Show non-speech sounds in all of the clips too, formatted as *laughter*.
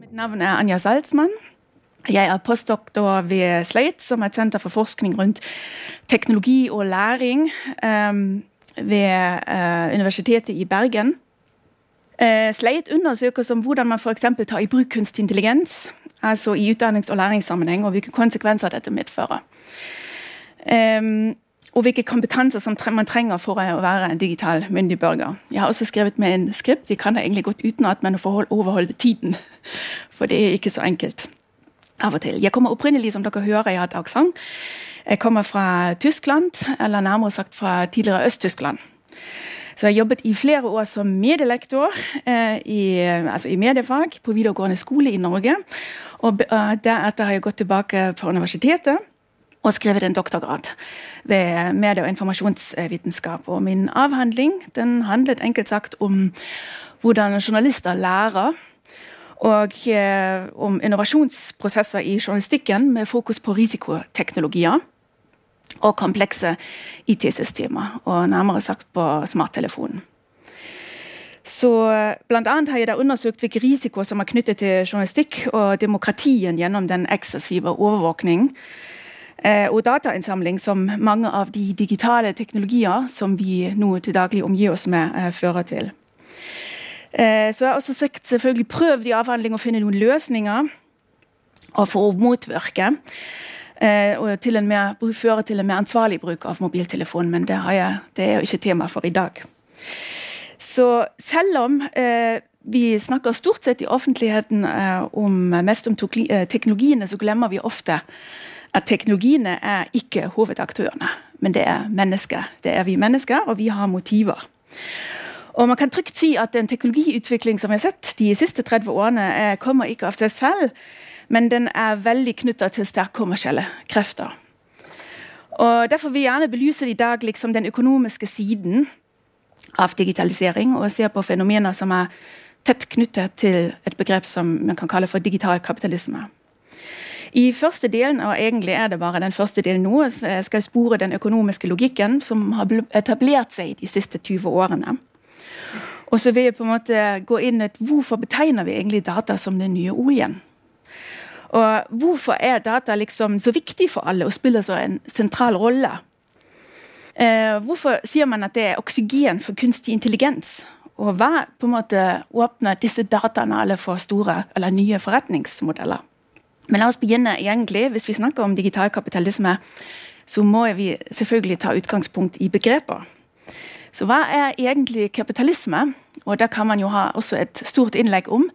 Mitt navn er Anja Salzmann. Jeg er postdoktor ved Slate, som er et senter for forskning rundt teknologi og læring um, ved uh, Universitetet i Bergen. Uh, Slate undersøker som hvordan man f.eks. tar i bruk kunstig intelligens altså i utdannings- og læringssammenheng, og hvilke konsekvenser dette medfører. Um, og hvilke kompetanser som man trenger for å være en digital myndig borger. Jeg har også skrevet med en skript. Jeg kan det egentlig godt utenat, men å overholde tiden. *laughs* For det er ikke så enkelt av og til. Jeg kommer opprinnelig, som dere hører, jeg har et aksent. Jeg kommer fra Tyskland, eller nærmere sagt fra tidligere Øst-Tyskland. Så jeg har jobbet i flere år som medielektor eh, i, altså i, mediefag på videregående skole i Norge. Og uh, Deretter har jeg gått tilbake på universitetet og skrevet en doktorgrad ved medie- og informasjonsvitenskap. Og min avhandling den handlet enkelt sagt om hvordan journalister lærer og eh, om innovasjonsprosesser i journalistikken med fokus på risikoteknologier og komplekse IT-systemer, og nærmere sagt på smarttelefonen. Så Blant annet har jeg da undersøkt hvilke risikoer som er knyttet til journalistikk og demokratien gjennom den eksessive overvåkning eh, og datainnsamling som mange av de digitale teknologier som vi nå til daglig omgir oss med, eh, fører til. Eh, så jeg har også sagt, selvfølgelig prøvd i avhandling å finne noen løsninger for å motvirke. Eh, og til mer, føre til en mer ansvarlig bruk av mobiltelefon, men det, jeg, det er jo ikke tema for i dag. Så selv om eh, vi snakker stort sett i offentligheten eh, om, mest om eh, teknologiene, så glemmer vi ofte at teknologiene er ikke hovedaktørene, men det er mennesker. Det er vi mennesker, og vi har motiver. Og man kan trygt si at den teknologiutvikling som vi har sett de siste 30 årene, eh, kommer ikke av seg selv, men den er veldig knytta til sterke kommersielle krefter. Og Derfor vil jeg gjerne belyse i dag liksom den økonomiske siden av digitalisering, og se på fenomener som er tett knyttet til et begrep som man kan kalle for digital kapitalisme. I første delen, og egentlig er det bare den første delen nå, skal jeg spore den økonomiske logikken som har etablert seg de siste 20 årene. Og så vil jeg på en måte gå inn et hvorfor betegner vi egentlig data som den nye oljen? Og hvorfor er data liksom så viktig for alle og spiller så en sentral rolle? Eh, hvorfor sier man at det er oksygen for kunstig intelligens? Og hva på en måte åpner disse dataene alle for store eller nye forretningsmodeller? Men la oss begynne egentlig, Hvis vi snakker om digital kapitalisme, så må vi selvfølgelig ta utgangspunkt i begreper. Så hva er egentlig kapitalisme? Og det kan man jo ha også et stort innlegg om.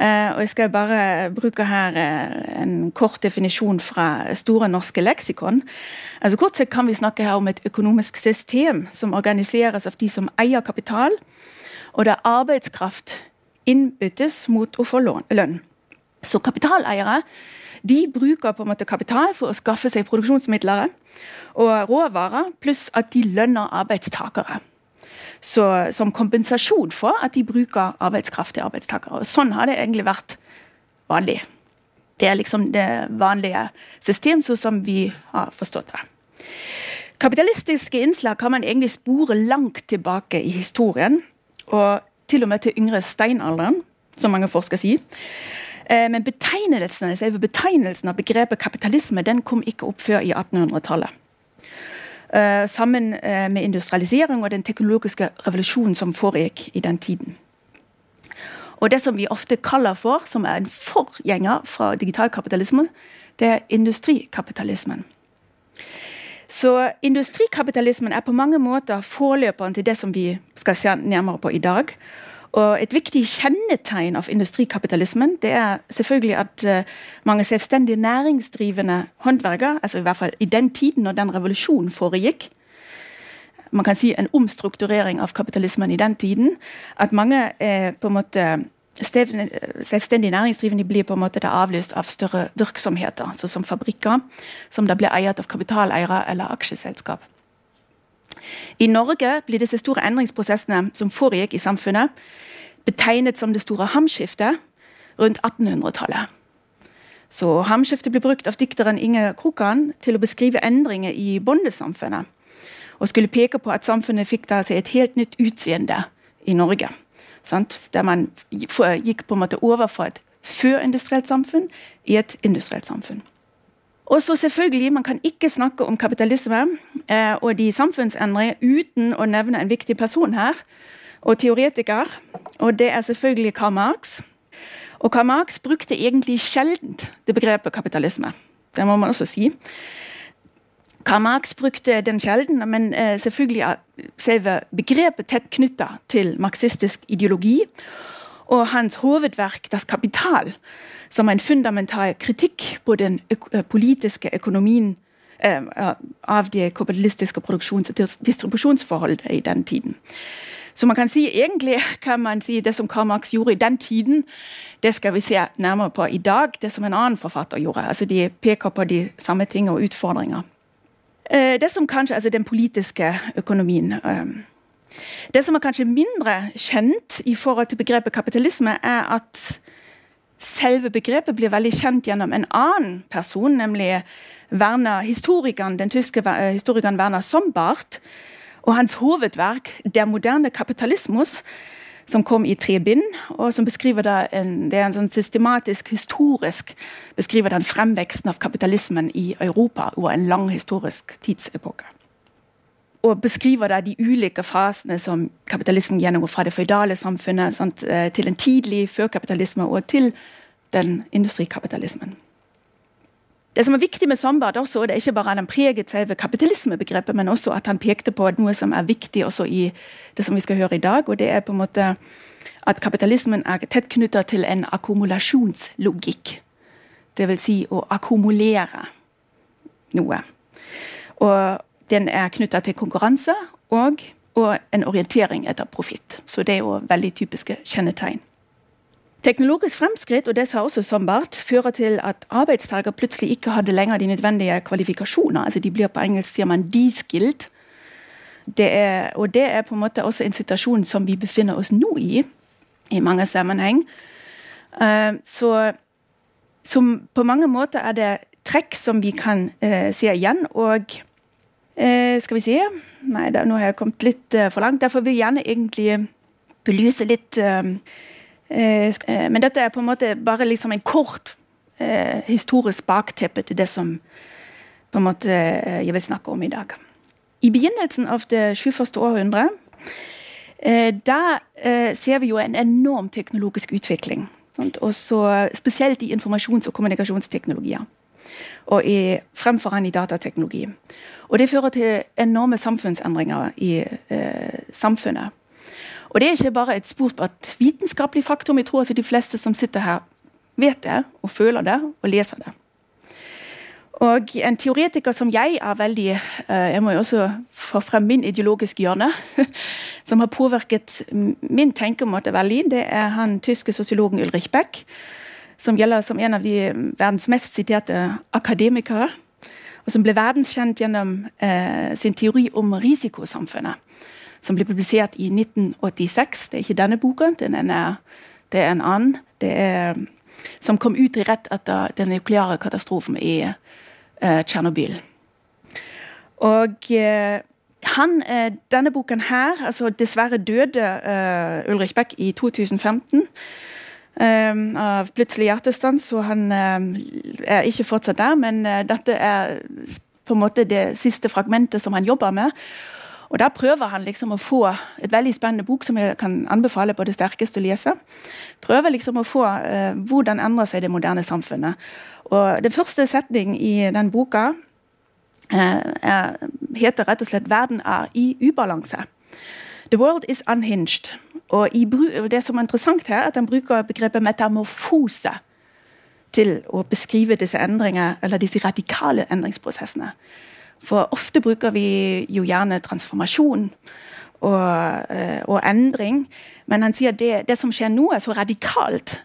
Uh, og Jeg skal bare bruke her uh, en kort definisjon fra Store norske leksikon. Altså Kort sett kan vi snakke her om et økonomisk system som organiseres av de som eier kapital, og der arbeidskraft innbyttes mot å få lønn. Så kapitaleiere de bruker på en måte kapital for å skaffe seg produksjonsmidler og råvarer, pluss at de lønner arbeidstakere. Så, som kompensasjon for at de bruker arbeidskraft til arbeidstakere. Og sånn har det egentlig vært vanlig. Det er liksom det vanlige system, sånn som vi har forstått det. Kapitalistiske innslag kan man egentlig spore langt tilbake i historien. Og til og med til yngre steinalderen, som mange forskere sier. Eh, men betegnelsen, betegnelsen av begrepet kapitalisme den kom ikke opp før i 1800-tallet. Eh, sammen eh, med industrialisering og den teknologiske revolusjonen som foregikk i den tiden. Og Det som vi ofte kaller for, som er en forgjenger fra digitalkapitalismen, det er industrikapitalismen. Så industrikapitalismen er på mange måter forløperen til det som vi skal se nærmere på i dag. Og Et viktig kjennetegn av industrikapitalismen det er selvfølgelig at uh, mange selvstendig næringsdrivende håndverker, altså i hvert fall i den tiden når den revolusjonen foregikk, man kan si en omstrukturering av kapitalismen i den tiden, at mange eh, på en måte selvstendig næringsdrivende blir på en måte avløst av større virksomheter, sånn som fabrikker, som da blir eiet av kapitaleiere eller aksjeselskap. I Norge blir disse store endringsprosessene som foregikk i samfunnet, betegnet som det store hamskiftet rundt 1800-tallet. Så Hamskiftet ble brukt av dikteren Inge Krokan til å beskrive endringer i bondesamfunnet. Og skulle peke på at samfunnet fikk da seg et helt nytt utseende i Norge. Sant? Der man gikk på en måte over fra et førindustrielt samfunn i et industrielt samfunn. Og så selvfølgelig, Man kan ikke snakke om kapitalisme eh, og de samfunnsendringer uten å nevne en viktig person her, og teoretiker. Og det er selvfølgelig Karl Marx. Og Karl Marx brukte egentlig sjelden det begrepet kapitalisme. Det må man også si. Karl Marx brukte den sjelden, men eh, selvfølgelig er selve begrepet tett knytta til marxistisk ideologi. Og hans hovedverk 'Das Kapital', som en fundamental kritikk på den øk politiske økonomien eh, av det kapitalistiske produksjons- og distribusjonsforholdet i den tiden. Så man kan si, egentlig kan man si det som Karl Marx gjorde i den tiden, det skal vi se nærmere på i dag. Det som en annen forfatter gjorde. Altså De peker på de samme ting og utfordringer. Eh, det som kanskje, altså Den politiske økonomien. Eh, det som er kanskje mindre kjent i forhold til begrepet kapitalisme, er at selve begrepet blir veldig kjent gjennom en annen person, nemlig Werner, historikeren, den tyske eh, historikeren Werner Sombart, og hans hovedverk 'Der moderne kapitalismus', som kom i tre bind, og som beskriver en, det er en sånn systematisk, historisk beskriver den fremveksten av kapitalismen i Europa over en lang historisk tidsepoke. Og beskriver da de ulike fasene som kapitalismen gjennomgår fra det føydale samfunnet sant, eh, til en tidlig førkapitalisme og til den industrikapitalismen. Det som er viktig med Sombart, også, det er ikke bare at han preget selve kapitalismebegrepet, men også at han pekte på noe som er viktig også i det som vi skal høre i dag. og det er på en måte at kapitalismen er tett knytta til en akkumulasjonslogikk. Dvs. Si å akkumulere noe. Og den er knytta til konkurranse og, og en orientering etter profitt. Så det er jo veldig typiske kjennetegn. Teknologisk fremskritt og det sa også Sombart, fører til at arbeidstakere plutselig ikke hadde lenger de nødvendige kvalifikasjoner. altså De blir på engelsk sier man de-skilled. Det er, og det er på en måte også en situasjon som vi befinner oss nå i, i mange sammenheng. Uh, så som på mange måter er det trekk som vi kan uh, se igjen. Og uh, skal vi se Nei, da, nå har jeg kommet litt for langt. Derfor vil jeg gjerne egentlig belyse litt Eh, eh, men dette er på en måte bare liksom en kort eh, historisk bakteppe til det som på en måte jeg vil snakke om i dag. I begynnelsen av det 21. århundre da ser vi jo en enorm teknologisk utvikling. Sant? Også Spesielt i informasjons- og kommunikasjonsteknologier. Og i, fremfor i datateknologi. Og Det fører til enorme samfunnsendringer i eh, samfunnet. Og det er ikke bare et spurt vitenskapelig faktum. Jeg tror altså de fleste som sitter her, vet det og føler det og leser det. Og en teoretiker som jeg er veldig eh, Jeg må jo også få frem min ideologiske hjørne. *laughs* Som har påvirket min tenkemåte veldig. Det er han tyske sosiologen Ulrich Beck. Som gjelder som en av de verdens mest siterte akademikere. Og som ble verdenskjent gjennom eh, sin teori om risikosamfunnet som ble publisert i 1986. Det er ikke denne boka, det er en annen. Er, som kom ut rett etter den nukleare katastrofen i Tsjernobyl. Og eh, han, uh, denne boken her altså Dessverre døde Ulrich Beck i 2015 av plutselig hjertestans, så han er ikke fortsatt der. Men dette er på en måte det siste fragmentet som han jobber med. Og Da prøver han liksom å få et veldig spennende bok som jeg kan anbefale på det sterkeste å lese. Prøver liksom å få uh, hvordan endrer seg det moderne samfunnet. Og Den første setning i den boka uh, er, heter rett og slett 'Verden er i ubalanse'. The world is unhinged. Og Det som er interessant her, er at han bruker begrepet metamorfose til å beskrive disse disse radikale endringsprosessene. For ofte bruker vi jo gjerne transformasjon og, eh, og endring. Men han sier det, det, som skjer nå, er så radikalt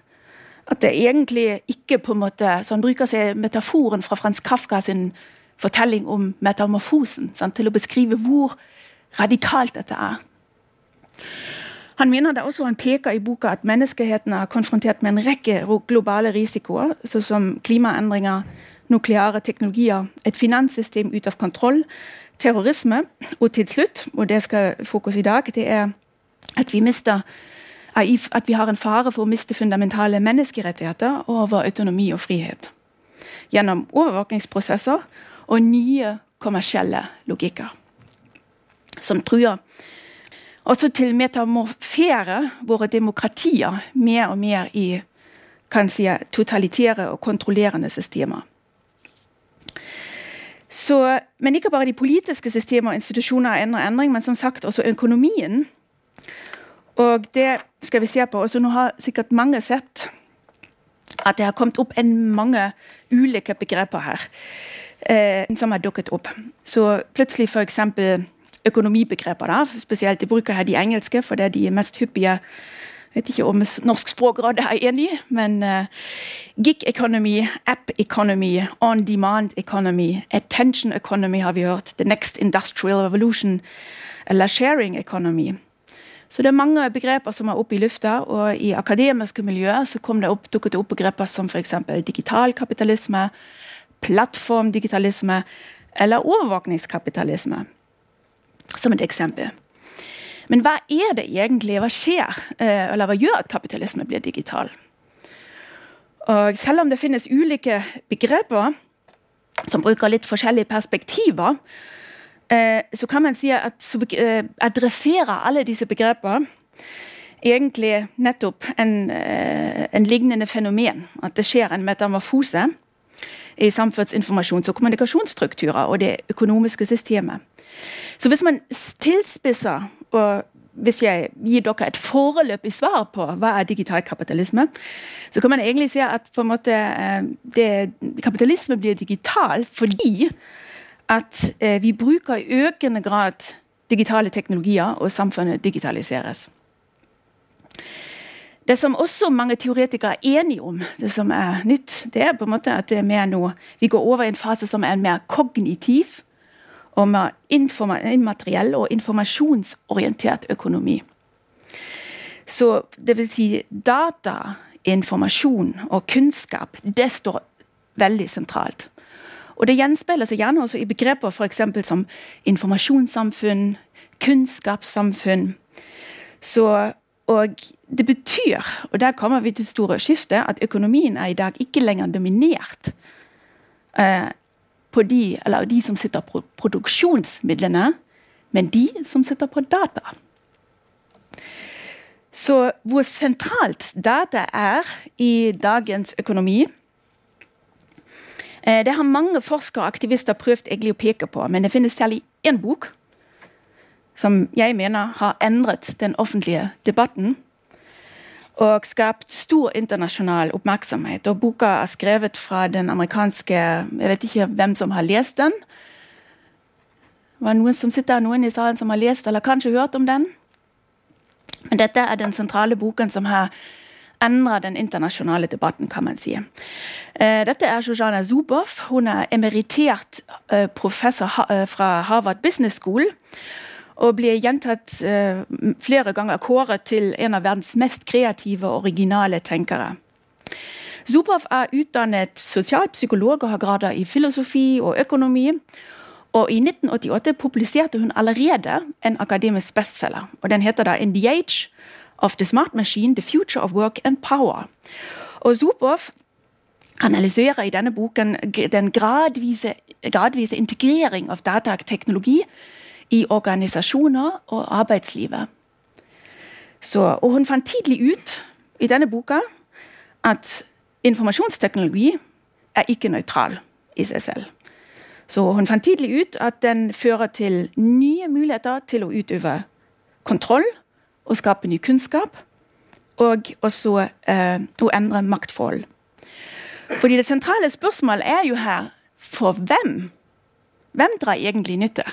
at det egentlig ikke på en måte Så han bruker seg metaforen fra Frans Kafka sin fortelling om metamorfosen sant, til å beskrive hvor radikalt dette er. Han mener det også, han peker i boka at menneskeheten er konfrontert med en rekke globale risikoer, såsom som klimaendringer, nukleare teknologier, et finanssystem ut av kontroll, terrorisme, og til slutt, og det skal fokus i dag, det er at vi mister at vi har en fare for å miste fundamentale menneskerettigheter over autonomi og frihet. Gjennom overvåkingsprosesser og nye kommersielle logikker. Som truer også til metamorfere våre demokratier mer og mer i si, totalitære og kontrollerende systemer. Så, men ikke bare de politiske systemer og institusjoner endrer endring, men som sagt også økonomien. Og det skal vi se på. Også nå har sikkert mange sett at det har kommet opp en mange ulike begreper her eh, som har dukket opp. Så plutselig f.eks. økonomibegreper. da, Spesielt de bruker her de engelske, for det er de mest hyppige vet ikke om Norsk språkråd er enig, men uh, gig economy, app economy, on demand economy, attention economy har vi hørt, the next industrial revolution, eller sharing economy. Så det er mange begreper som er oppe i lufta, og i akademiske miljøer så kom det opp, dukket det opp begreper som f.eks. digital kapitalisme, plattformdigitalisme eller overvåkningskapitalisme, som et eksempel. Men hva er det egentlig? Hva skjer? Eh, eller hva gjør at kapitalisme blir digital? Og selv om det finnes ulike begreper som bruker litt forskjellige perspektiver, eh, så kan man si at eh, adresserer alle disse begreper egentlig nettopp en, en, lignende fenomen. At det skjer en metamorfose i samfunnsinformasjons- og kommunikasjonsstrukturer og det økonomiske systemet. Så hvis man tilspisser og hvis jeg gir dere et foreløpig svar på hva er digital kapitalisme, så kan man egentlig si at måte, eh, det, kapitalisme blir digital fordi at eh, vi bruker i økende grad digitale teknologier, og samfunnet digitaliseres. Det som også mange teoretikere er enige om, det som er nytt, det er på en måte at det er mer noe, vi går over i en fase som er mer kognitiv mer immateriell og informasjonsorientert økonomi. Så det vil si data, informasjon og kunnskap, det står veldig sentralt. Og det gjenspeiler seg gjerne også i begreper f.eks. som informasjonssamfunn, kunnskapssamfunn. Så, og det betyr, og der kommer vi til store skiftet, at økonomien er i dag ikke lenger dominert eh, på de, de som sitter på produksjonsmidlene, men de som sitter på data. Så hvor sentralt data er i dagens økonomi eh, Det har mange forskere og aktivister prøvd egentlig å peke på, men det finnes særlig én bok som jeg mener har endret den offentlige debatten og skapt stor internasjonal oppmerksomhet. Og Boka er skrevet fra den amerikanske Jeg vet ikke hvem som har lest den. Det var noen som sitter noen i salen som har lest eller kanskje hørt om den. Men dette er den sentrale boken som har endra den internasjonale debatten, kan man si. Eh, dette er Shoshana Zuboff. Hun er emeritert eh, professor eh, fra Harvard Business School og blir gjentatt eh, flere ganger kåret til en av verdens mest kreative og originale tenkere. Zupov er utdannet sosialpsykolog og har grader i filosofi og økonomi. Og I 1988 publiserte hun allerede en akademisk bestselger. og Den heter da 'In the Age of the Smart Machine The Future of Work and Power'. Og Zupov analyserer i denne boken den gradvise, gradvise integrering av datateknologi i organisasjoner og arbeidslivet. Så, og hun fant tidlig ut i denne boka at informasjonsteknologi er ikke nøytral i seg selv. Så hun fant tidlig ut at den fører til nye muligheter til å utøve kontroll og skape ny kunnskap. Og også eh, å endre maktforhold. Fordi det sentrale spørsmålet er jo her for hvem? Hvem drar egentlig nytte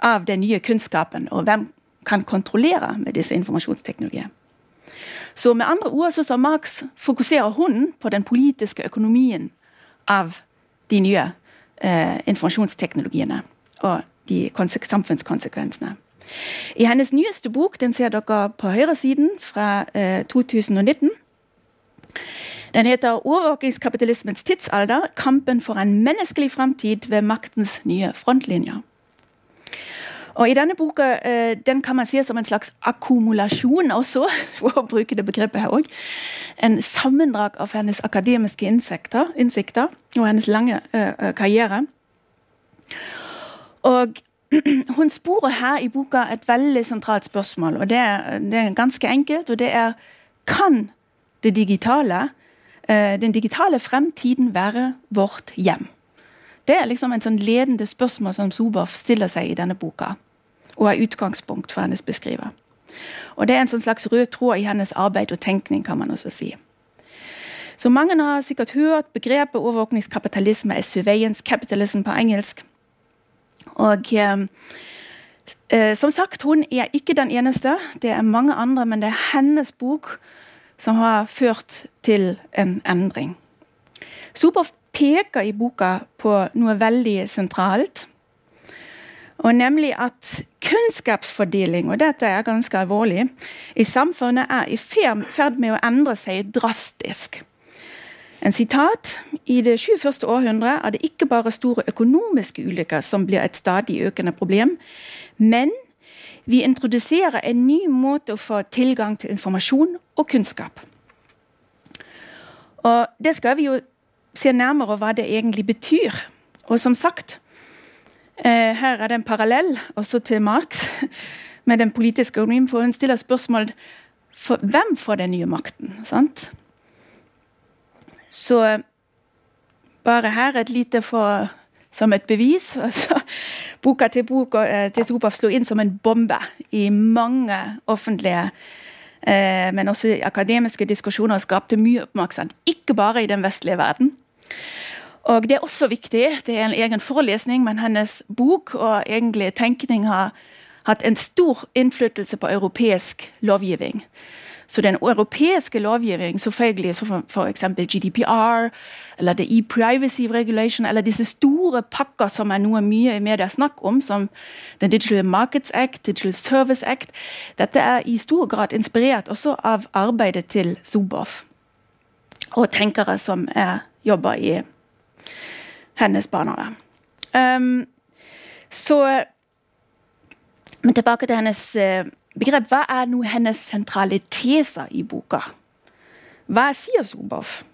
av den nye kunnskapen, og hvem kan kontrollere med disse informasjonsteknologiene. Så med andre ord så som Marx fokuserer hun på den politiske økonomien av de nye eh, informasjonsteknologiene og de samfunnskonsekvensene. I hennes nyeste bok, den ser dere på høyresiden, fra eh, 2019 Den heter 'Overvåkingskapitalismens tidsalder kampen for en menneskelig framtid ved maktens nye frontlinjer'. Og i denne boka eh, den kan man se som en slags akkumulasjon også, *laughs* for å bruke det begrepet her òg. En sammendrag av hennes akademiske innsikter, innsikter og hennes lange uh, karriere. Og *clears throat* hun sporer her i boka et veldig sentralt spørsmål. og det det er ganske enkelt, og det er Kan det digitale, den digitale fremtiden være vårt hjem? Det er liksom en sånn ledende spørsmål som Soboff stiller seg i denne boka, og er utgangspunkt for hennes beskriver. Og Det er en sånn slags rød tråd i hennes arbeid og tenkning, kan man også si. Så Mange har sikkert hørt begrepet overvåkningskapitalisme er surveillance capitalism på engelsk. Og eh, eh, Som sagt, hun er ikke den eneste. Det er mange andre, men det er hennes bok som har ført til en endring. Soboff peker i boka på noe veldig sentralt. Og nemlig at kunnskapsfordeling, og dette er ganske alvorlig, i samfunnet er i ferd med å endre seg drastisk. En sitat I det 21. århundre er det ikke bare store økonomiske ulykker som blir et stadig økende problem, men vi introduserer en ny måte å få tilgang til informasjon og kunnskap. Og Det skal vi jo se nærmere hva det egentlig betyr. Og som sagt, her er det en parallell også til Marx med den politiske økonomien, for hun stiller spørsmål for hvem får den nye makten. sant? Så bare her et lite for som et bevis. *laughs* Altså, boka til boka eh, til Sopaf slo inn som en bombe i mange offentlige eh, men også akademiske diskusjoner og skapte mye oppmerksomhet. Ikke bare i den vestlige verden. Og Det er også viktig, det er en egen forelesning, men hennes bok og egentlig tenkning har hatt en stor innflytelse på europeisk lovgivning. Så den europeiske lovgivningen, selvfølgelig som f.eks. GDPR, eller det e-privacy regulation, eller disse store pakker som er noe mye i media snakk om, som The Digital Markets Act, Digital Service Act, dette er i stor grad inspirert også av arbeidet til Zuboff og tenkere som er jobber i hennes barnehage. Um, så Men tilbake til hennes uh, begrep. Hva er nå hennes sentrale teser i boka? Hva sier Zuboff?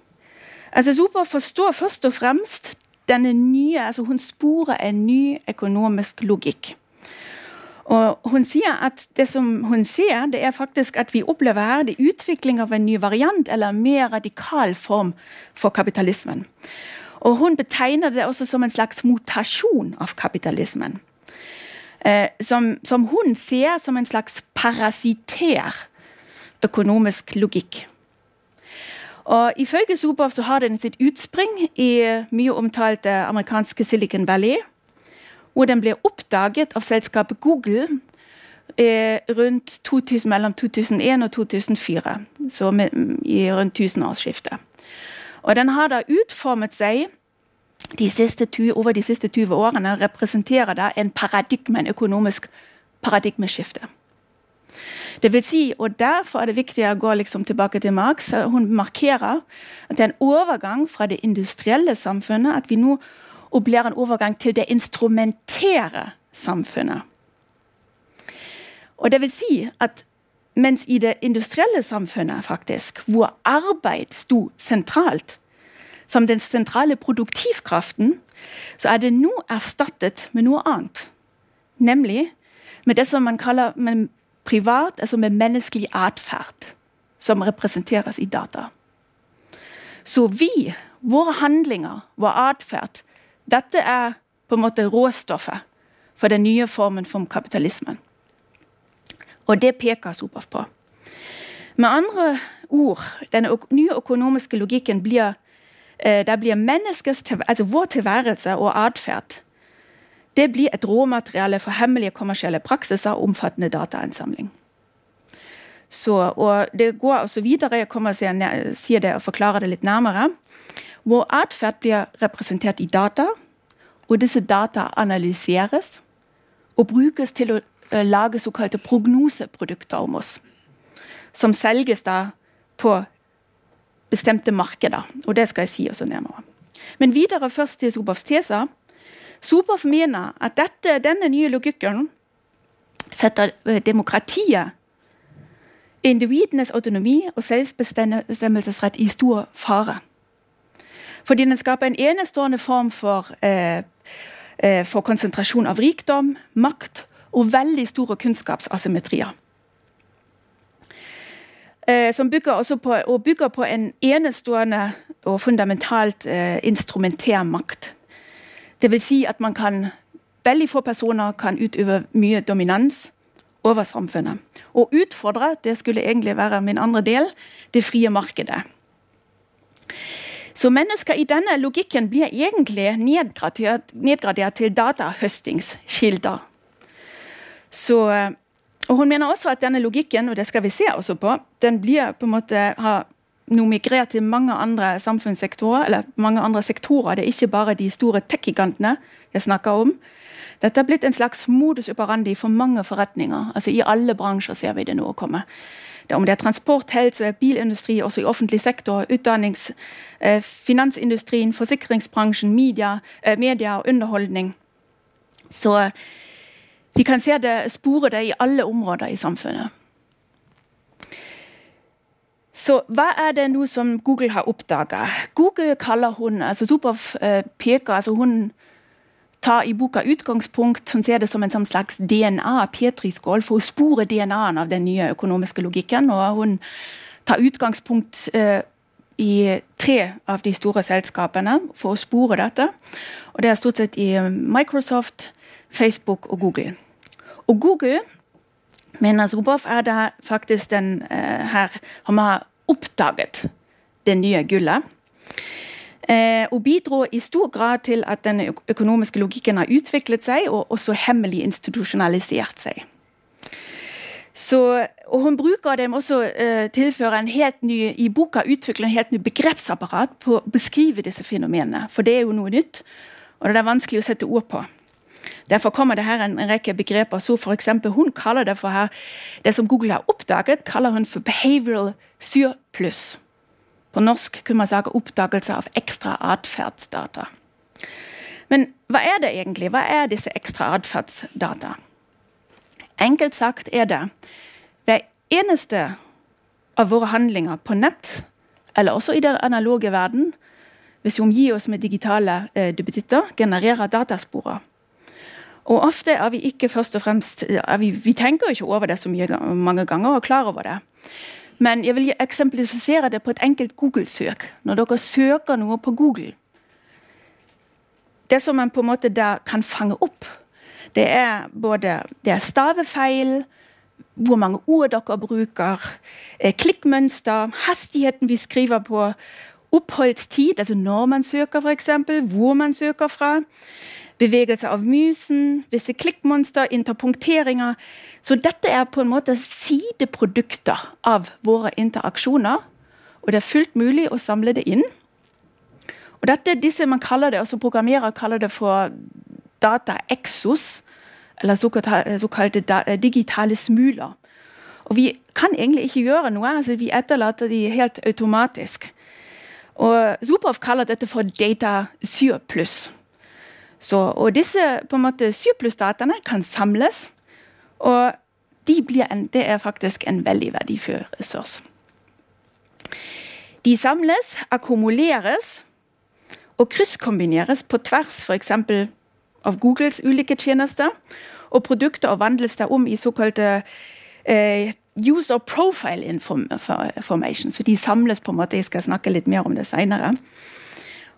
Altså, Zuboff forstår først og fremst denne nye, altså Hun sporer en ny økonomisk logikk. Og hun sier at Det som hun ser, det er faktisk at vi opplever her det utvikling av en ny variant eller en mer radikal form for kapitalismen. Og Hun betegner det også som en slags mutasjon av kapitalismen. Eh, som, som, hun ser som en slags parasitær økonomisk logikk. Og Ifølge Zuboff så har den sitt utspring i mye omtalte amerikanske Silicon Valley hvor den ble oppdaget av selskapet Google eh, rundt 2000, mellom 2001 og 2004. Så med, i rundt tusenårsskiftet. Og den har da utformet seg de siste, over de siste 20 årene representerer da en paradigme, en økonomisk paradigmeskifte. Det vil si, og Derfor er det viktig å gå liksom tilbake til Marx. Hun markerer at det er en overgang fra det industrielle samfunnet. At vi nå opplever en overgang til det instrumentere samfunnet. Og det vil si at mens i det industrielle samfunnet, faktisk, hvor arbeid sto sentralt, som den sentrale produktivkraften, så er det nå erstattet med noe annet. Nemlig med det som man kaller privat, altså med menneskelig atferd, som representeres i data. Så vi, våre handlinger, vår atferd, dette er på en måte råstoffet for den nye formen for kapitalismen. Og det peker Sopaf på. Med andre ord, den nye økonomiske logikken blir eh, der blir menneskets, altså vår tilværelse og atferd det blir et råmateriale for hemmelige kommersielle praksiser og omfattende datainnsamling. Så, og Det går også videre, jeg kommer til å si det og forklare det litt nærmere. Vår atferd blir representert i data, og disse data analyseres og brukes til å lage såkalte prognoseprodukter om oss. Som selges da på bestemte markeder. Og det skal jeg si også nærmere. Men videre først til Soboffs teser. Soboff mener at dette, denne nye logikken setter eh, demokratiet, individenes autonomi og selvbestemmelsesrett i stor fare. Fordi den skaper en enestående form for, eh, eh, for konsentrasjon av rikdom, makt og veldig store kunnskapsasymmetrier. Eh, som bygger, på, og bygger på en enestående og fundamentalt eh, instrumentær makt. Vil si at man kan Veldig få personer kan utøve mye dominans over samfunnet. Og utfordre, det skulle egentlig være min andre del, det frie markedet. Så mennesker i denne logikken blir egentlig nedgradert, nedgradert til datahøstingskilder. Så, og Hun mener også at denne logikken og det skal vi se også på, den blir på en måte har nå migrert til mange andre samfunnssektorer, eller mange andre sektorer. Det er ikke bare de store tech-gigantene jeg snakker om. Dette har blitt en slags modus operandi for mange forretninger. altså I alle bransjer ser vi det nå komme. Det om det er transport, helse, bilindustri, også i offentlig sektor, utdannings, eh, finansindustrien, forsikringsbransjen, media, eh, media og underholdning. Så vi kan se det, spore det i alle områder i samfunnet. Så hva er det nå som Google har oppdaga? Google kaller hun altså Superf eh, peker, altså hun tar i boka utgangspunkt Hun ser det som en sånn slags DNA, Petri-skål, for å spore DNA-en av den nye økonomiske logikken. og Hun tar utgangspunkt eh, i tre av de store selskapene for å spore dette. Og Det er stort sett i Microsoft, Facebook og Google. Og Google mener Nazrubov er det faktisk den eh, her har oppdaget det nye gullet. Eh, og bidro i stor grad til at den økonomiske logikken har utviklet seg og også hemmelig institusjonalisert seg. Så, og Hun bruker dem også eh, tilføre en helt ny, i boka utvikler en helt ny begrepsapparat på å beskrive disse fenomenene. For det er jo noe nytt, og det er vanskelig å sette ord på. Derfor kommer det her en, rekke begreper. så for eksempel, Hun kaller det for her, det som Google har oppdaget, kaller hun for behavioral surplus. På norsk kunne man si oppdagelse av ekstra atferdsdata. Men hva er det egentlig? Hva er disse ekstra atferdsdata? Enkelt sagt er det hver eneste av våre handlinger på nett, eller også i den analoge verden, hvis vi omgir oss med digitale eh, duppetitter, genererer datasporer. Og ofte er vi ikke først og fremst vi, vi, tenker ikke over det så mye, mange ganger og klar over det. Men jeg vil eksemplifisere det på et enkelt Google-søk. Når dere søker noe på Google Det som man på en måte da kan fange opp, det er både det er stavefeil, hvor mange ord dere bruker, eh, klikkmønster, hastigheten vi skriver på, oppholdstid, altså når man søker, f.eks., hvor man søker fra bevegelse av musen, visse klikkmonster, interpunkteringer. Så dette er på en måte sideprodukter av våre interaksjoner. Og det er fullt mulig å samle det inn. Og dette, disse man kaller det, altså Programmerer kaller det for data exos, eller såkalte digitale smuler. Og vi kan egentlig ikke gjøre noe. altså Vi etterlater de helt automatisk. Og Zupov kaller dette for data surplus. Så, og disse på en måte syklusdatene kan samles, og de en, det er faktisk en veldig verdifull ressurs. De samles, akkumuleres og krysskombineres på tvers f.eks. av Googles ulike tjenester, og produkter og vandles da om i såkalte eh, user profile information. Så de samles på en måte, Jeg skal snakke litt mer om det seinere.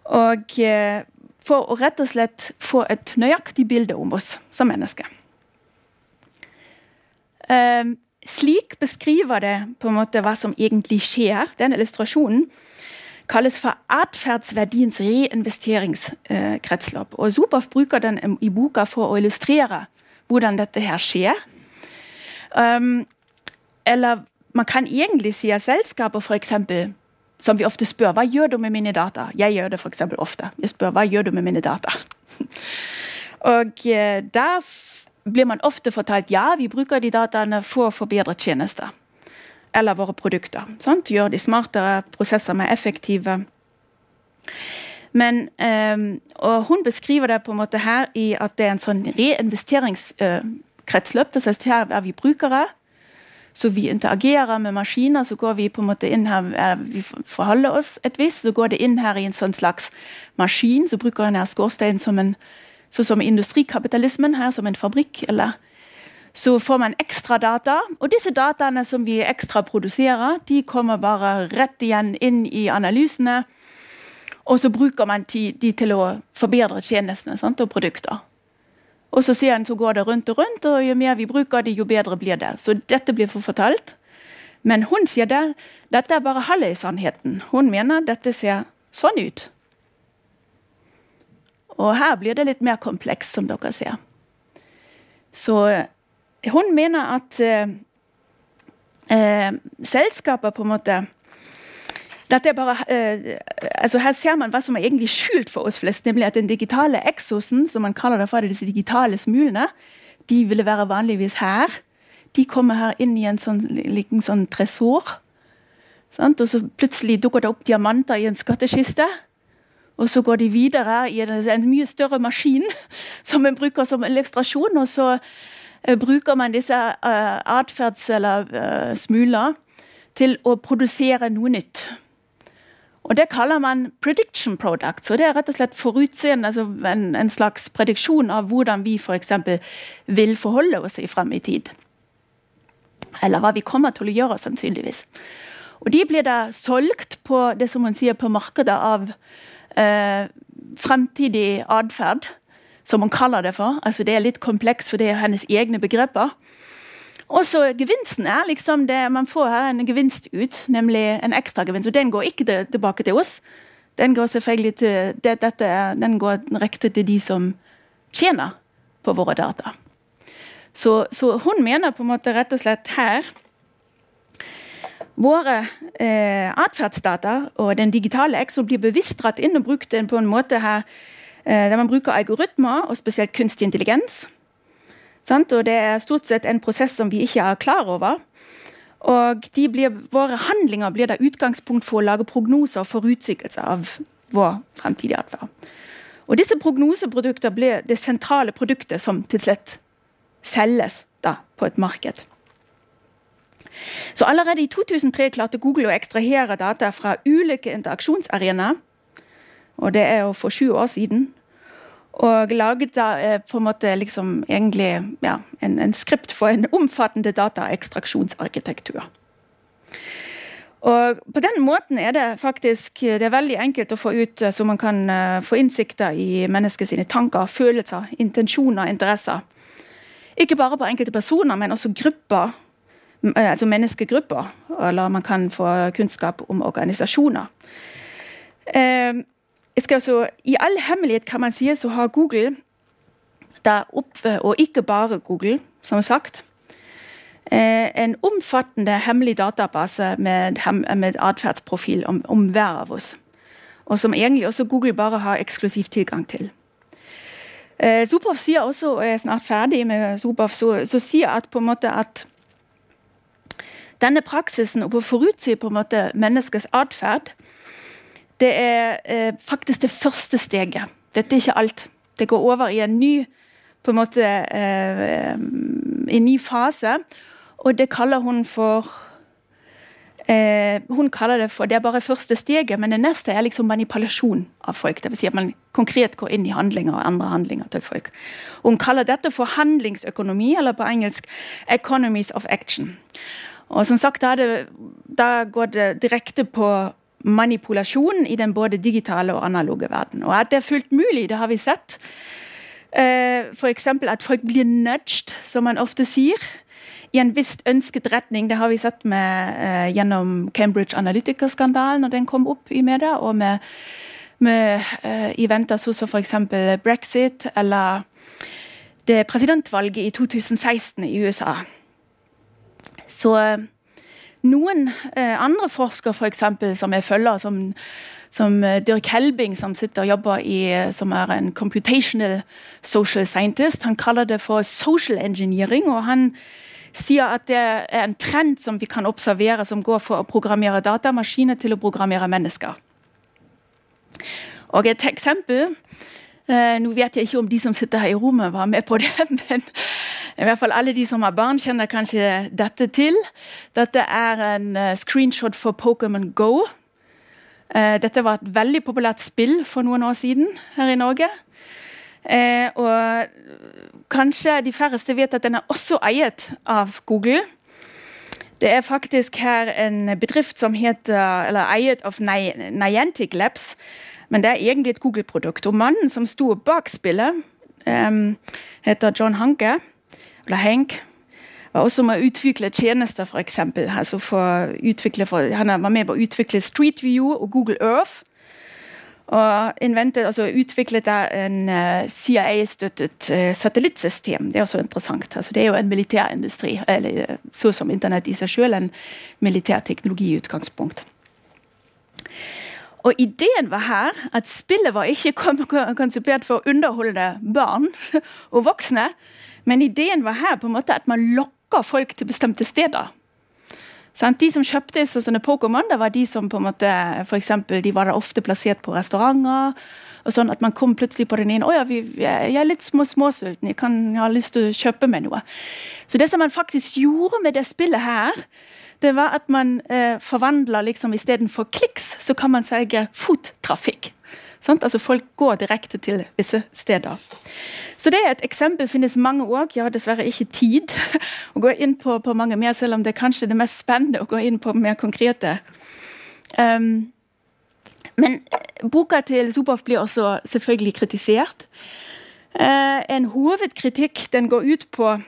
Og eh, for å rett og slett få et nøyaktig bilde om oss som mennesker. Eh, slik beskriver det på en måte hva som egentlig skjer. Den illustrasjonen kalles for atferdsverdiens reinvesteringskretsløp. Og Zuboff bruker den i boka for å illustrere hvordan dette her skjer. Um, eller man kan egentlig si at selskaper f.eks som vi ofte spør hva gjør du med mine data. Jeg gjør det f.eks. ofte. Jeg spør hva gjør du med mine data. *laughs* og eh, Da blir man ofte fortalt ja, vi bruker de dataene for å forbedre tjenester. Eller våre produkter. Sant? Gjør de smartere, prosesser mer effektive. Men, øh, og Hun beskriver det på en måte her i at det er en sånn reinvesteringskretsløp. Øh. Det heißt, her er vi brukere. Så vi interagerer med maskiner, så går vi på en måte inn her, vi forholder oss et visst, så går det inn her i en sånn slags maskin. Så bruker en her skorsteinen som en så som industrikapitalismen, her som en fabrikk. eller så får man ekstra data, og disse dataene som vi ekstra produserer, de kommer bare rett igjen inn i analysene. Og så bruker man de til å forbedre tjenestene sant, og produkter. Og så sier han så går det rundt og rundt, og jo mer vi bruker det, jo bedre blir det. Så dette blir fortalt. Men hun sier det, dette er bare halve sannheten. Hun mener dette ser sånn ut. Og her blir det litt mer komplekst, som dere ser. Så hun mener at eh, eh, selskaper på en måte dette er bare, eh, altså Her ser man hva som er egentlig skjult for oss flest, nemlig at den digitale eksosen, som man kaller det for disse digitale smulene, de ville være vanligvis her. De kommer her inn i en sånn, liten sånn tresor. Sant? Og så plutselig dukker det opp diamanter i en skattkiste. Og så går de videre i en, en mye større maskin *laughs* som man bruker som illustrasjon. Og så uh, bruker man disse uh, atferds- eller uh, smuler til å produsere noe nytt. Og Det kaller man prediction products. og Det er rett og slett forutseende, altså en, en slags prediksjon av hvordan vi f.eks. vil forholde oss i frem i tid. Eller hva vi kommer til å gjøre, sannsynligvis. Og De blir da solgt på det som hun sier på markedet av eh, fremtidig atferd, som hun kaller det for. Altså Det er litt kompleks, for det er hennes egne begreper. Og så Gevinsten er liksom det man får her en gevinst ut, nemlig en ekstra gevinst. Og den går ikke tilbake til oss. Den går selvfølgelig til det, dette den går direkte til de som tjener på våre data. Så, så, hun mener på en måte rett og slett her Våre eh, atferdsdata og den digitale EXO blir bevisst dratt inn og brukt på en måte her eh, der man bruker algoritmer, og spesielt kunstig intelligens Sant? Og det er stort sett en prosess som vi ikke er klar over. Og blir, våre handlinger blir da utgangspunkt for å lage prognoser og utsikkelse av vår fremtidige atferd. Og disse prognoseprodukter blir det sentrale produktet som til slutt selges da på et marked. Så Allerede i 2003 klarte Google å ekstrahere data fra ulike interaksjonsarenaer. Og det er jo for sju år siden. Og laget eh, på en måte liksom egentlig ja, en, en skript for en omfattende dataekstraksjonsarkitektur. Og På den måten er det faktisk det er veldig enkelt å få ut så man kan få innsikter i menneskets tanker, følelser, intensjoner og interesser. Ikke bare på enkelte personer, men også grupper, altså menneskegrupper. Eller man kan få kunnskap om organisasjoner. Uh, så, I all hemmelighet kan man si så har Google der oppe, og ikke bare Google, som sagt, eh, en omfattende hemmelig database med, med atferdsprofil om, om, hver av oss. Og som egentlig også Google bare har eksklusiv tilgang til. Eh, Superf sier også, og jeg er snart ferdig med Zuboff, så, så sier at på en måte at denne praksisen å forutsi på en måte menneskets atferd det er eh, faktisk det første steget. Dette er ikke alt. Det går over i en ny på en måte eh, en ny fase, og det kaller hun for eh, hun kaller det for Det er bare første steget, men det neste er liksom manipulasjon av folk. Dvs. Si at man konkret går inn i handlinger og andre handlinger til folk. Hun kaller dette for handlingsøkonomi, eller på engelsk 'economies of action'. Og som sagt, da, det, da går det direkte på manipulasjon i den både digitale og analoge verden. Og at det er fullt mulig, det har vi sett. Uh, F.eks. at folk blir nudged, som man ofte sier, i en visst ønsket retning. Det har vi sett med, uh, gjennom Cambridge Analytica-skandalen når den kom opp i media, og med, med uh, eventer som f.eks. brexit eller det presidentvalget i 2016 i USA. Så noen eh, andre forskere for eksempel, som jeg følger, som, som eh, Dirk Helbing, som sitter og jobber i, eh, som er en computational social scientist, han kaller det for social engineering. og han sier at det er en trend som vi kan observere, som går for å programmere datamaskiner til å programmere mennesker. Og Et eksempel Nå vet jeg ikke om de som sitter her i rommet, var med på det, men I hvert fall alle de som har barn, kjenner kanskje dette til. Dette er en uh, screenshot for Pokémon Go. Uh, dette var et veldig populært spill for noen år siden her i Norge. Uh, og kanskje de færreste vet at den er også eiet av Google. Det er faktisk her en bedrift som heter, eller eiet av Niantic Labs. Men det er egentlig et Google-produkt. Og mannen som sto bak spillet, um, heter John Hanke, eller Hank. Var også med å utvikle tjenester, f.eks. Altså for han var med på å utvikle Street View og Google Earth. Og inventet, altså utviklet en eh, CIA-støttet uh, satellittsystem. Det er også interessant. Altså, det er jo en militærindustri, eller uh, så som internett i seg selv, en militær teknologi i utgangspunkt. Og ideen var her at spillet var ikke *laughs* konsipert for å underholde barn *laughs* og voksne, men ideen var her på en måte at man lokker folk til bestemte steder. De som kjøpte sånne Pokémon, var de som på en måte, for eksempel, de var ofte plassert på restauranter. og sånn At man kom plutselig på den ene 'Å ja, vi, jeg er litt små, småsulten, jeg, kan, jeg har lyst til å kjøpe meg noe'. Så det som man faktisk gjorde med det spillet her, det var at man eh, forvandla liksom istedenfor kliks, så kan man selge fottrafikk. Sant? Altså Folk går direkte til visse steder. Så det er et eksempel. finnes mange òg. Jeg har dessverre ikke tid *laughs* å gå inn på, på, mange mer, selv om det er kanskje det mest spennende å gå inn på mer konkrete. Um, men eh, boka til Superf blir også selvfølgelig kritisert. Uh, en hovedkritikk den går ut på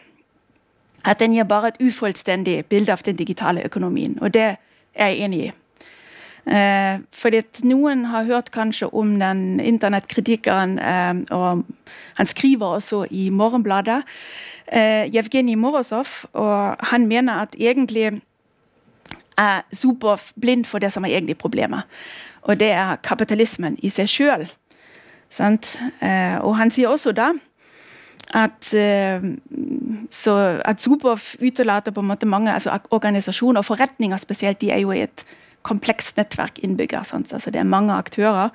at den gir bare et ufullstendig bilde av den digitale økonomien. Og det er jeg enig i. Eh, fordi Noen har hørt kanskje om den internettkritikeren, eh, og han skriver også i Morgenbladet, eh, Jevgenij Morozov, og han mener at egentlig er super blind for det som er egentlig problemet. Og det er kapitalismen i seg sjøl. Eh, og han sier også da at, eh, så at Superf utelater på en måte mange altså organisasjoner og forretninger spesielt. De er jo i et komplekst nettverk innbyggere. Sant? Altså det er mange aktører.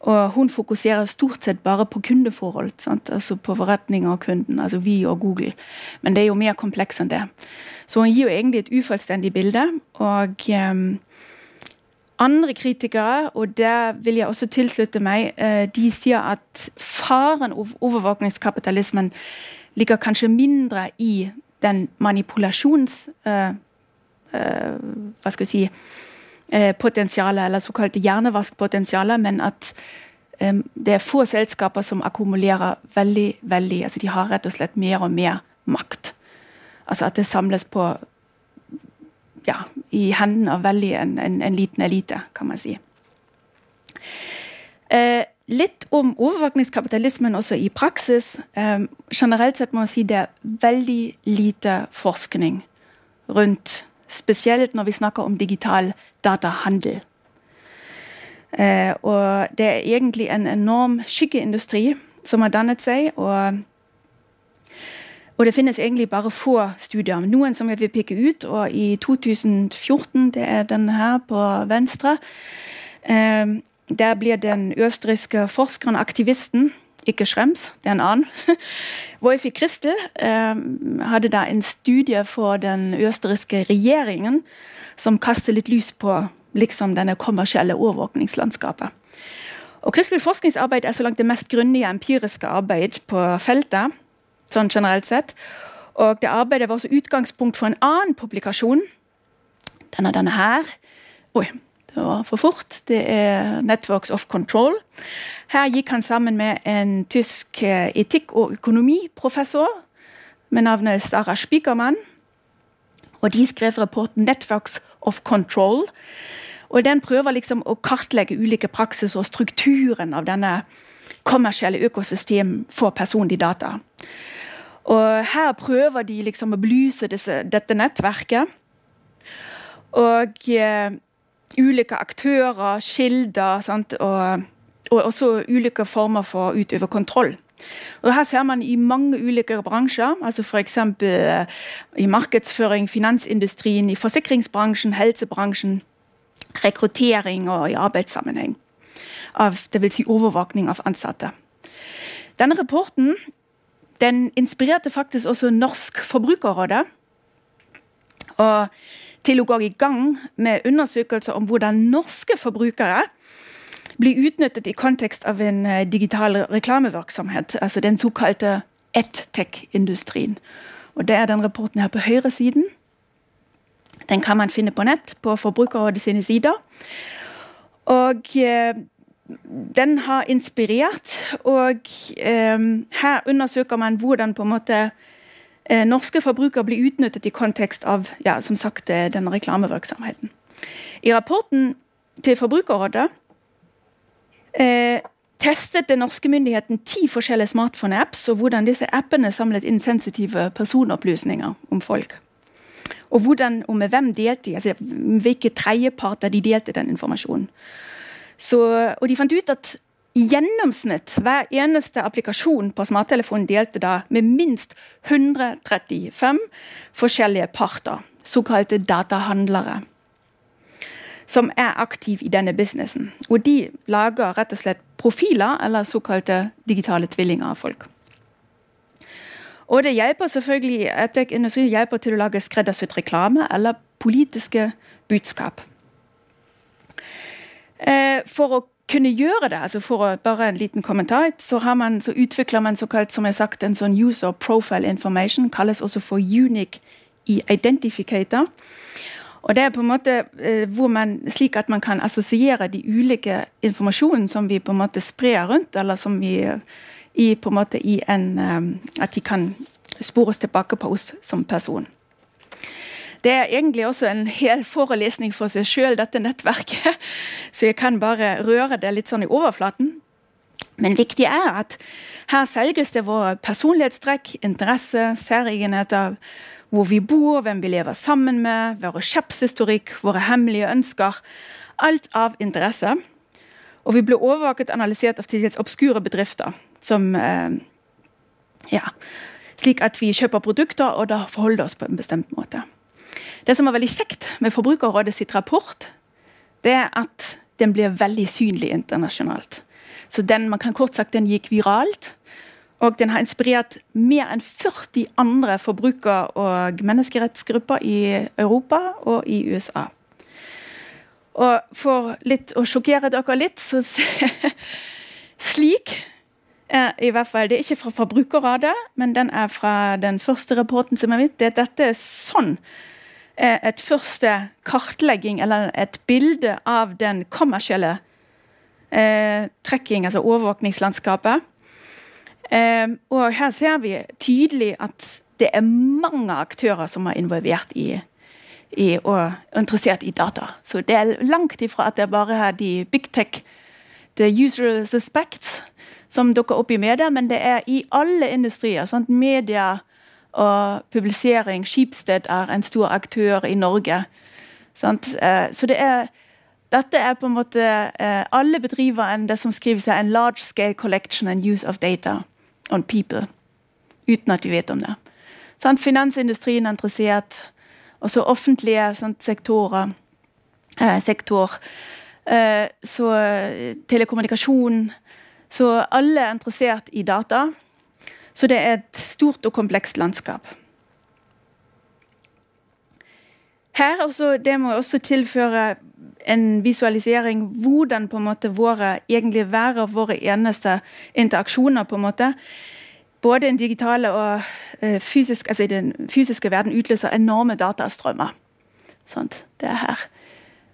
Og hun fokuserer stort sett bare på kundeforhold. Sant? Altså på forretninger og kunden, altså vi og Google. Men det er jo mer kompleks enn det. Så hun gir jo egentlig et ufullstendig bilde. Og um, andre kritikere, og der vil jeg også tilslutte meg, eh, de sier at faren av overvåkningskapitalismen ligger kanskje mindre i den manipulasjons... Uh, uh, hva skal vi si Potensialet, eller såkalte hjernevaskpotensialet, men at det er få selskaper som akkumulerer veldig, veldig altså De har rett og slett mer og mer makt. Altså at det samles på ja, i hendene av veldig en, en, en, liten elite, kan man si. Eh, litt om overvåkningskapitalismen også i praksis. Eh, generelt sett må man si det er veldig lite forskning rundt Spesielt når vi snakker om digital datahandel. Eh, og det er egentlig en enorm skyggeindustri som har dannet seg. og og det finnes egentlig bare få studier. Noen som jeg vil pikke ut. Og i 2014, det er den her på venstre, eh, der blir den østerrikske forskeren, aktivisten, ikke Schrems, det er en annen. *laughs* Wolfi Christel eh, hadde da en studie for den østerrikske regjeringen som kaster litt lys på liksom denne kommersielle overvåkningslandskapet. Og Kristelig forskningsarbeid er så langt det mest grundige empiriske arbeid på feltet sånn generelt sett. Og det arbeidet var også utgangspunkt for en annen publikasjon. Den er denne her. Oi, det var for fort. Det er 'Networks of Control'. Her gikk han sammen med en tysk eh, etikk- og økonomiprofessor med navnet Sara Spikermann. Og de skrev rapporten 'Networks of Control'. Og Den prøver liksom å kartlegge ulike praksis og strukturen av denne kommersielle økosystem for personlige data. Og her prøver de liksom å belyse disse, dette nettverket. Og uh, ulike aktører, kilder sant? Og, og, også ulike former for å utøve kontroll. Og Her ser man i mange ulike bransjer, altså f.eks. Eh, i markedsføring, finansindustrien, i forsikringsbransjen, helsebransjen, rekruttering og i arbeidssammenheng. Av, det vil si overvåkning av ansatte. Denne rapporten den inspirerte faktisk også Norsk forbrukerråd Og til å gå i gang med undersøkelser om hvordan norske forbrukere blir utnyttet i kontekst av en eh, digital reklamevirksomhet, altså den såkalte EdTech-industrien. Og Det er den rapporten her på høyresiden. Den kan man finne på nett på Forbrukerrådet sine sider. Og eh, den har inspirert, og eh, her undersøker man hvordan på en måte eh, norske forbrukere blir utnyttet i kontekst av ja, som sagt, eh, den reklamevirksomheten. I rapporten til Forbrukerrådet eh, testet den norske myndigheten ti forskjellige smartphone-apps, og hvordan disse appene samlet inn sensitive personopplysninger om folk. Og hvordan og med hvem delte de, altså hvilke tredjeparter de delte den informasjonen. Så, og de fant ut at i gjennomsnitt hver eneste applikasjon på smarttelefonen delte da med minst 135 forskjellige parter, såkalte datahandlere, som er aktive i denne businessen. Og de lager rett og slett profiler, eller såkalte digitale tvillinger av folk. Og det hjelper selvfølgelig hjelper til å lage skreddersydd reklame eller politiske budskap. Eh, for å kunne gjøre det, altså for å, bare en liten kommentar, så, man, så utvikler man såkalt, som jeg sagt, en sånn user profile information, kalles også for unique identificator. Og det er på en måte eh, hvor man, slik at man kan assosiere de ulike informasjonen som vi på en måte sprer rundt, eller som vi i, på en måte i en um, At de kan spores tilbake på oss som person. Det er egentlig også en hel forelesning for seg sjøl, dette nettverket. *laughs* Så jeg kan bare røre det litt sånn i overflaten. Men viktig er at her selges det våre personlighetstrekk, interesse, særegenheter, hvor vi bor, hvem vi lever sammen med, våre kjøpshistorikk, våre hemmelige ønsker. Alt av interesse. Og vi ble overvåket analysert av til dels obskure bedrifter. Som eh, ja, Slik at vi kjøper produkter og da forholder oss på en bestemt måte. Det som var veldig kjekt med Forbrukerrådet sitt rapport, det er at den blir veldig synlig internasjonalt. Så den, man kan kort sagt, den gikk viralt. Og den har inspirert mer enn 40 andre forbruker- og menneskerettsgrupper i Europa og i USA. Og for litt å sjokkere dere litt, så *laughs* Slik er i hvert fall, Det er ikke fra Forbrukerrådet, men den er fra den første rapporten som er mitt. Det, dette er sånn et første kartlegging eller et bilde av den kommersielle eh, trekking, altså overvåkningslandskapet. Eh, og her ser vi tydelig at det er mange aktører som er involvert i, i og interessert i data. Så det er langt ifra at det bare er de big tech, the usual suspects, som dukker opp i media, men det er i alle industrier. Sant? Media, og publisering. Skipsted er en stor aktør i Norge. Sant? Eh, så det er dette er på en måte eh, Alle bedriver en, det som skriver seg en large scale collection and use of data on people. Uten at vi vet om det. Sant? Finansindustrien er interessert. Også offentlige sant, sektorer. Eh, sektor. Eh, så telekommunikasjon. Så alle er interessert i data. Så det er et stort og komplekst landskap. Her også, Det må også tilføre en visualisering hvordan på en måte våre egentlig være våre eneste interaksjoner. på en måte. Både den digitale og uh, fysisk, altså den fysiske verden utløser enorme datastrømmer. Sånt, det er her.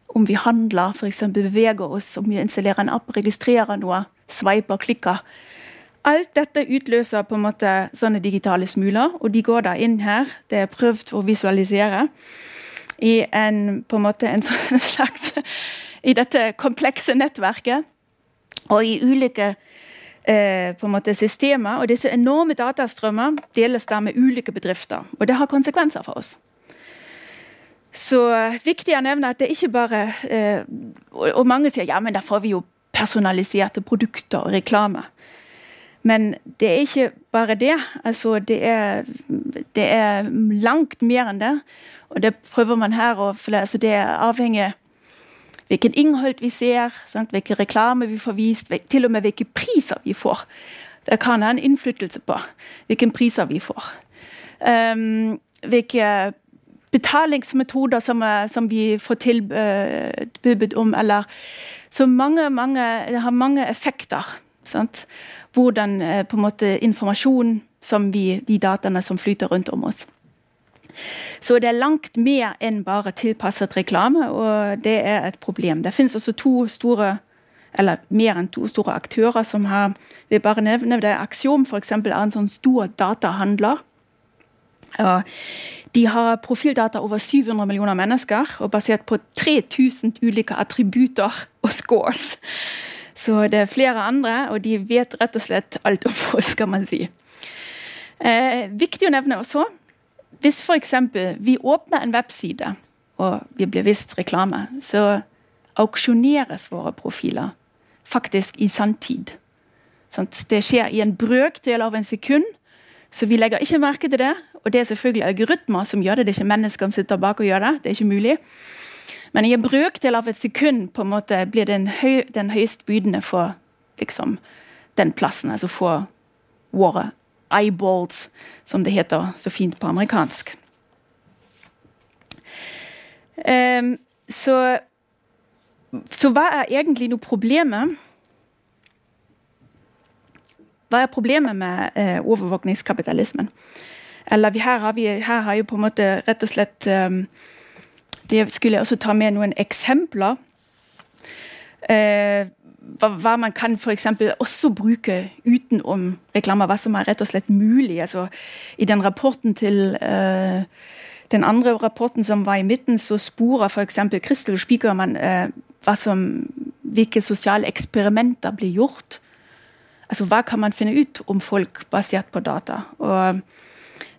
Om vi handler, f.eks. beveger oss, om vi installerer en app, registrerer noe, sveiper, klikker Alt dette utløser på en måte sånne digitale smuler, og de går da inn her. Det er prøvd å visualisere i en, på en måte en *laughs* sånn slags I dette komplekse nettverket. Og i ulike eh, på en måte systemer. Og disse enorme datastrømmer deles da med ulike bedrifter. Og det har konsekvenser for oss. Så viktig å nevne at det ikke bare eh, Og mange sier ja, men da får vi jo personaliserte produkter og reklame. Men det er ikke bare det. Altså, det, er, det er langt mer enn det. Og det prøver man her å altså, Det er avhengig hvilket innhold vi ser, sant? hvilken reklame vi får vist, til og med hvilke priser vi får. Det kan ha en innflytelse på hvilke priser vi får. Um, hvilke betalingsmetoder som, som vi får tilbud om, eller Så mange, mange, det har mange effekter. Sant? Hvordan på en måte informasjon som vi, de dataene som flyter rundt om oss. Så det er langt mer enn bare tilpasset reklame, og det er et problem. Det finnes også to store eller mer enn to store aktører som har vil bare nevne det. Axiom eksempel, er en sånn stor datahandler. Og de har profildata over 700 millioner mennesker, og basert på 3000 ulike attributer og scores. Så det er flere andre, og de vet rett og slett alt om oss, skal man si. Eh, viktig å nevne også hvis f.eks. vi åpner en webside, og vi blir vist reklame, så auksjoneres våre profiler faktisk i sanntid. Det skjer i en brøkdel av en sekund, så vi legger ikke merke til det. Og det er selvfølgelig algoritmer som gjør det, det er ikke mennesker som sitter bak og gjør det. det er ikke mulig. Men i en brøkdel av et sekund på en måte blir den, høy, den høyest bydende for liksom, den plassen, altså for våre eyeballs, som det heter så fint på amerikansk. Um, så, så hva er egentlig noe problemet? Hva er problemet med uh, overvåkningskapitalismen? Eller her har, vi, her har jo på en måte rett og slett um, Det skulle jeg også ta med noen eksempler. Eh, hva, hva, man kan f.eks. også bruke utenom reklame. Hva som er rett og slett mulig. Altså, I den rapporten til eh, den andre rapporten som var i midten, så sporer f.eks. Crystal Spiekermann eh, hvilke sosiale eksperimenter blir gjort. Altså, Hva kan man finne ut om folk basert på data? Og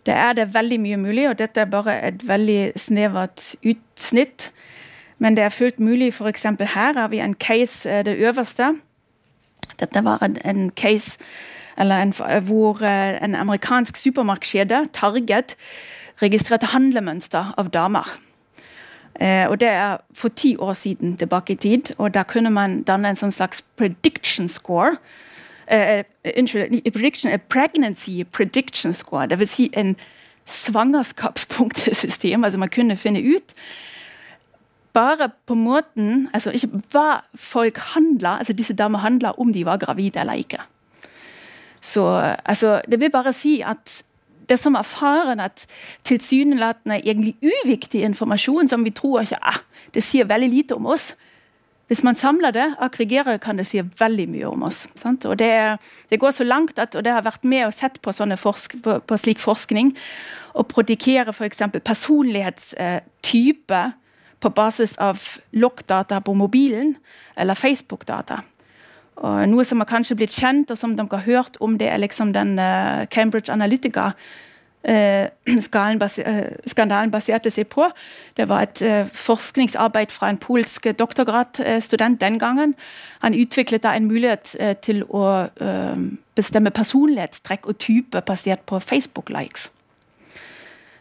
Det er det veldig mye mulig, og dette er bare et veldig snevert utsnitt. Men det er fullt mulig. F.eks. her har vi en case, eh, det øverste. Dette var en, en case en, hvor eh, en amerikansk supermarkedskjede, Target, registrerte handlemønster av damer. Eh, og Det er for ti år siden tilbake i tid. og Da kunne man danne en sånn slags prediction score. Uh, unnskyld, prediction, a pregnancy prediction score. Dvs. Si en svangerskapspunktesystem. altså Man kunne finne ut bare på måten altså Ikke hva folk handla, altså disse damene handla om de var gravide eller ikke. Så altså, Det vil bare si at det som er faren, at tilsynelatende egentlig uviktig informasjon som vi tror ikke ah, det sier veldig lite om oss Hvis man samler det, aggregerer, kan det si veldig mye om oss. Sant? Og det, det, går så langt at, og det har vært med og sett på, forsk, på, på slik forskning, å prodikere f.eks. personlighetstype på basis av loggdata på mobilen eller Facebook-data. Noe som har kanskje blitt kjent, og som de har hørt om, det er liksom den uh, Cambridge Analytica-skandalen *clears throat* uh, uh, baserte seg på. Det var et uh, forskningsarbeid fra en polsk doktorgradsstudent den gangen. Han utviklet da en mulighet til å bestemme personlighetstrekk og type basert på Facebook-likes.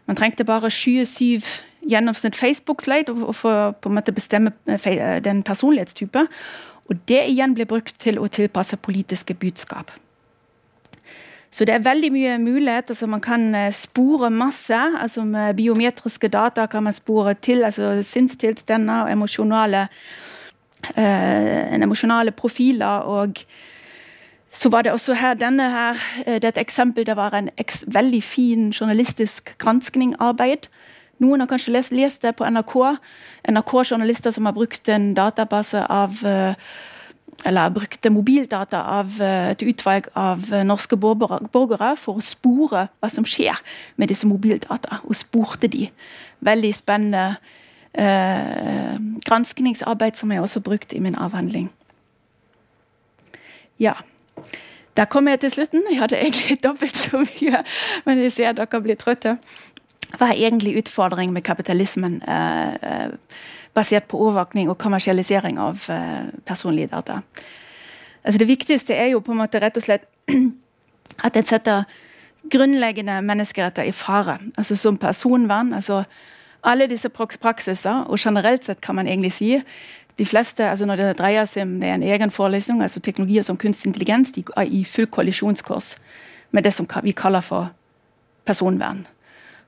Man trengte bare 27 gjennomsnitt Facebook-slide for måte bestemme eh, eh, den personlighetstype. Og det igjen ble brukt til å tilpasse politiske budskap. Så det er veldig mye mulighet. altså Man kan eh, spore masse. altså Med biometriske data kan man spore til altså sinnstilstander og emosjonale, eh, emosjonale profiler. og så var det også her, denne her, det er et eksempel. Det var en veldig fin journalistisk granskningarbeid noen har kanskje lest, lest det på NRK. NRK-journalister som har brukt en database av eh, eller brukte mobildata av eh, et utvalg av eh, norske borgere for å spore hva som skjer med disse mobildata, og spurte de. Veldig spennende eh, granskningsarbeid som jeg også brukte i min avhandling. Ja. Der kom jeg til slutten. Jeg hadde egentlig *laughs* dobbelt så mye, men jeg ser at dere blir trøtte. Hva er egentlig utfordringen med kapitalismen eh, eh, basert på overvåkning og kommersialisering av eh, personlige data? Altså det viktigste er jo på en måte rett og slett *clears throat* at det setter grunnleggende menneskeretter i fare. Altså som personvern. altså alle disse praksiser, og generelt sett kan man egentlig si, de fleste, altså Når det dreier seg om en egen forelesning, altså teknologier som kunstig intelligens, de er i full kollisjonskurs med det som vi kaller for personvern.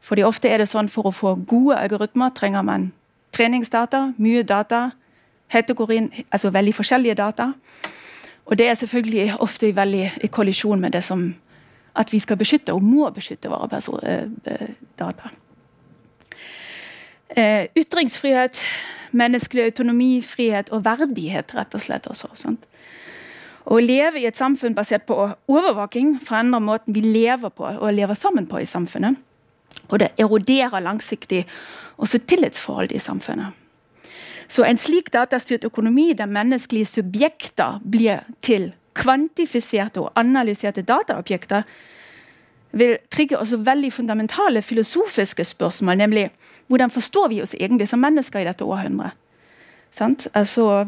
Fordi ofte er det sånn For å få gode algoritmer trenger man treningsdata, mye data, heterogen, altså veldig forskjellige data. Og det er selvfølgelig ofte veldig i kollisjon med det som at vi skal beskytte, og må beskytte, våre data. Eh, ytringsfrihet, menneskelig autonomi, frihet og verdighet, rett og slett. også. Sant? Å leve i et samfunn basert på overvåking forandrer måten vi lever på og lever sammen på i samfunnet. Og det eroderer langsiktig også tillitsforholdet i samfunnet. Så en slik datastyrt økonomi der menneskelige subjekter blir til kvantifiserte og analyserte dataobjekter, vil trigge også veldig fundamentale filosofiske spørsmål, nemlig hvordan forstår vi oss egentlig som mennesker i dette århundret? Altså,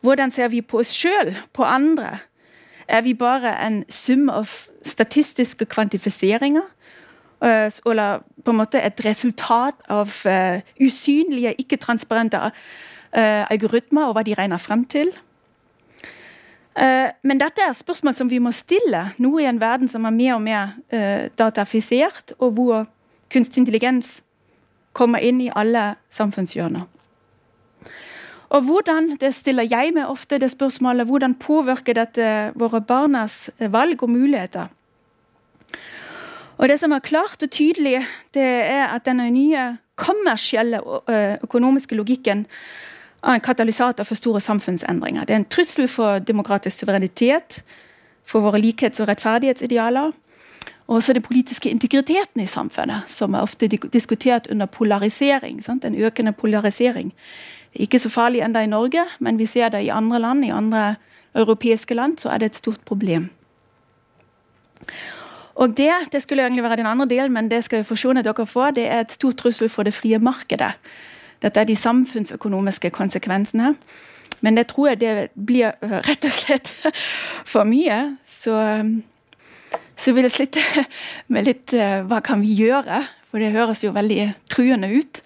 hvordan ser vi på oss sjøl, på andre? Er vi bare en sum av statistiske kvantifiseringer? Eh, eller på en måte et resultat av uh, usynlige, ikke-transparente uh, algoritmer og hva de regner frem til? Men dette er spørsmål som vi må stille, nå i en verden som er mer og mer datafisert, og hvor kunstig intelligens kommer inn i alle samfunnshjørner. Og hvordan, det stiller jeg meg ofte det spørsmålet, hvordan påvirker dette våre barnas valg og muligheter? Og Det som er klart og tydelig, det er at denne nye kommersielle økonomiske logikken er en katalysator for store samfunnsendringer. Det er en trussel for demokratisk suverenitet, for våre likhets- og rettferdighetsidealer. Og også den politiske integriteten i samfunnet, som er ofte diskutert under polarisering. Sant? En økende polarisering. Ikke så farlig enda i Norge, men vi ser det i andre land, i andre europeiske land, så er det et stort problem. Og det, det skulle egentlig være den andre delen, men det skal jo forsyne dere får, det er et stort trussel for det frie markedet. Dette er de samfunnsøkonomiske konsekvensene. Men det tror jeg det blir rett og slett *laughs* for mye. Så så vil jeg slitte *laughs* med litt uh, hva kan vi gjøre, for det høres jo veldig truende ut.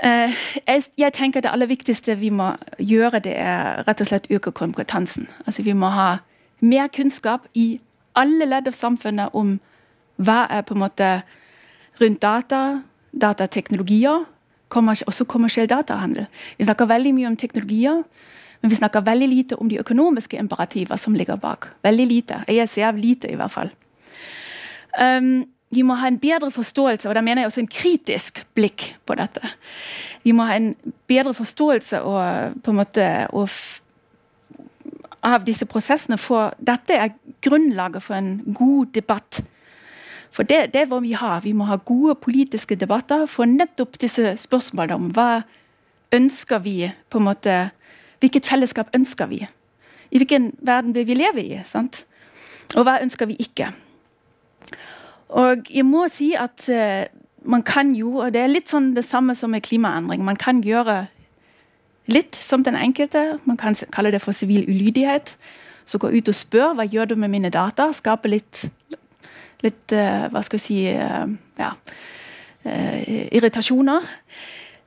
Jeg, tenker Det aller viktigste vi må gjøre, det er rett og slett øke kompetansen. Altså Vi må ha mer kunnskap i alle ledd av samfunnet om hva er på en måte rundt data, datateknologier, også kommersiell datahandel. Vi snakker veldig mye om teknologier. Men vi snakker veldig lite om de økonomiske imperativer som ligger bak. Veldig lite. Jeg ser lite, i hvert fall. Um, vi må ha en bedre forståelse, og da mener jeg også en kritisk blikk på dette. Vi må ha en bedre forståelse og, på en måte, og av disse prosessene. For dette er grunnlaget for en god debatt. For det, det hva vi har. Vi må ha gode politiske debatter for nettopp disse spørsmålene om hva ønsker vi på en måte Hvilket fellesskap ønsker vi? I hvilken verden vil vi leve i? Sant? Og hva ønsker vi ikke? Og jeg må si at uh, man kan jo, og det er litt sånn det samme som med klimaendring, man kan gjøre litt som den enkelte. Man kan kalle det for sivil ulydighet. Så gå ut og spør hva gjør du med mine data. Skape litt, litt uh, hva skal vi si uh, ja, irritasjoner.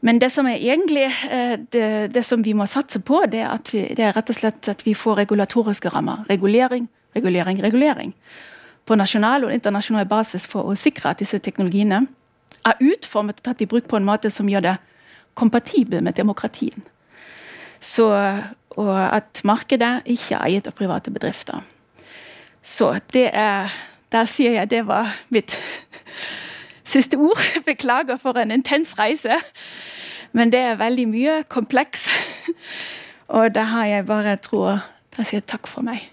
Men det som er egentlig eh, det, det, som vi må satse på, det er, at vi, det er rett og slett at vi får regulatoriske rammer. Regulering, regulering, regulering. På nasjonal og internasjonal basis for å sikre at disse teknologiene er utformet og tatt i bruk på en måte som gjør det kompatibel med demokratien. Så, og at markedet ikke er eiet av private bedrifter. Så det er Der sier jeg det var mitt *laughs* siste ord. *laughs* Beklager for en intens reise. Men det er veldig mye kompleks. *laughs* Og da har jeg bare troa Da sier jeg takk for meg.